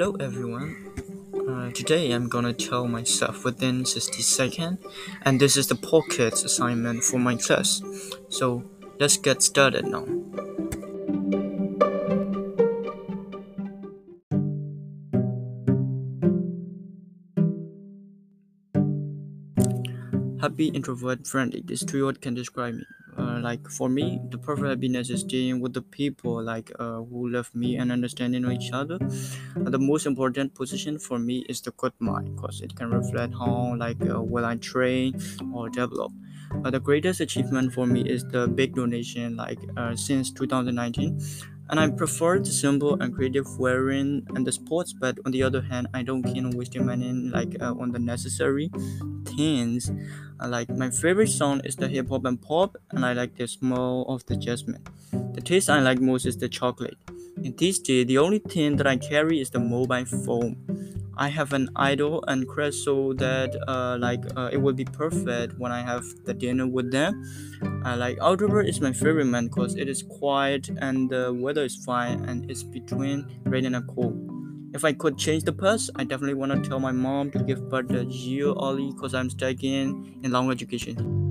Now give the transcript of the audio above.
Hello everyone. Uh, today I'm gonna tell myself within 60 seconds, and this is the podcast assignment for my class. So let's get started now. Happy, introvert, friendly, this three words can describe me. Uh, like for me, the perfect happiness is staying with the people like uh, who love me and understanding each other. Uh, the most important position for me is the good mind, cause it can reflect how like uh, well I train or develop. Uh, the greatest achievement for me is the big donation like since 2019 and I prefer the simple and creative wearing and the sports. But on the other hand, I don't keen on wasting money like uh, on the necessary things. Like my favorite song is the hip hop and pop, and I like the smell of the jasmine. The taste I like most is the chocolate. In this day, the only thing that I carry is the mobile phone. I have an idol and crest so that uh, like uh, it will be perfect when I have the dinner with them. Uh, like outdoor is my favorite man because it is quiet and the weather is fine and it's between rain and cold. If I could change the past, I definitely want to tell my mom to give birth a year early because I'm studying in long education.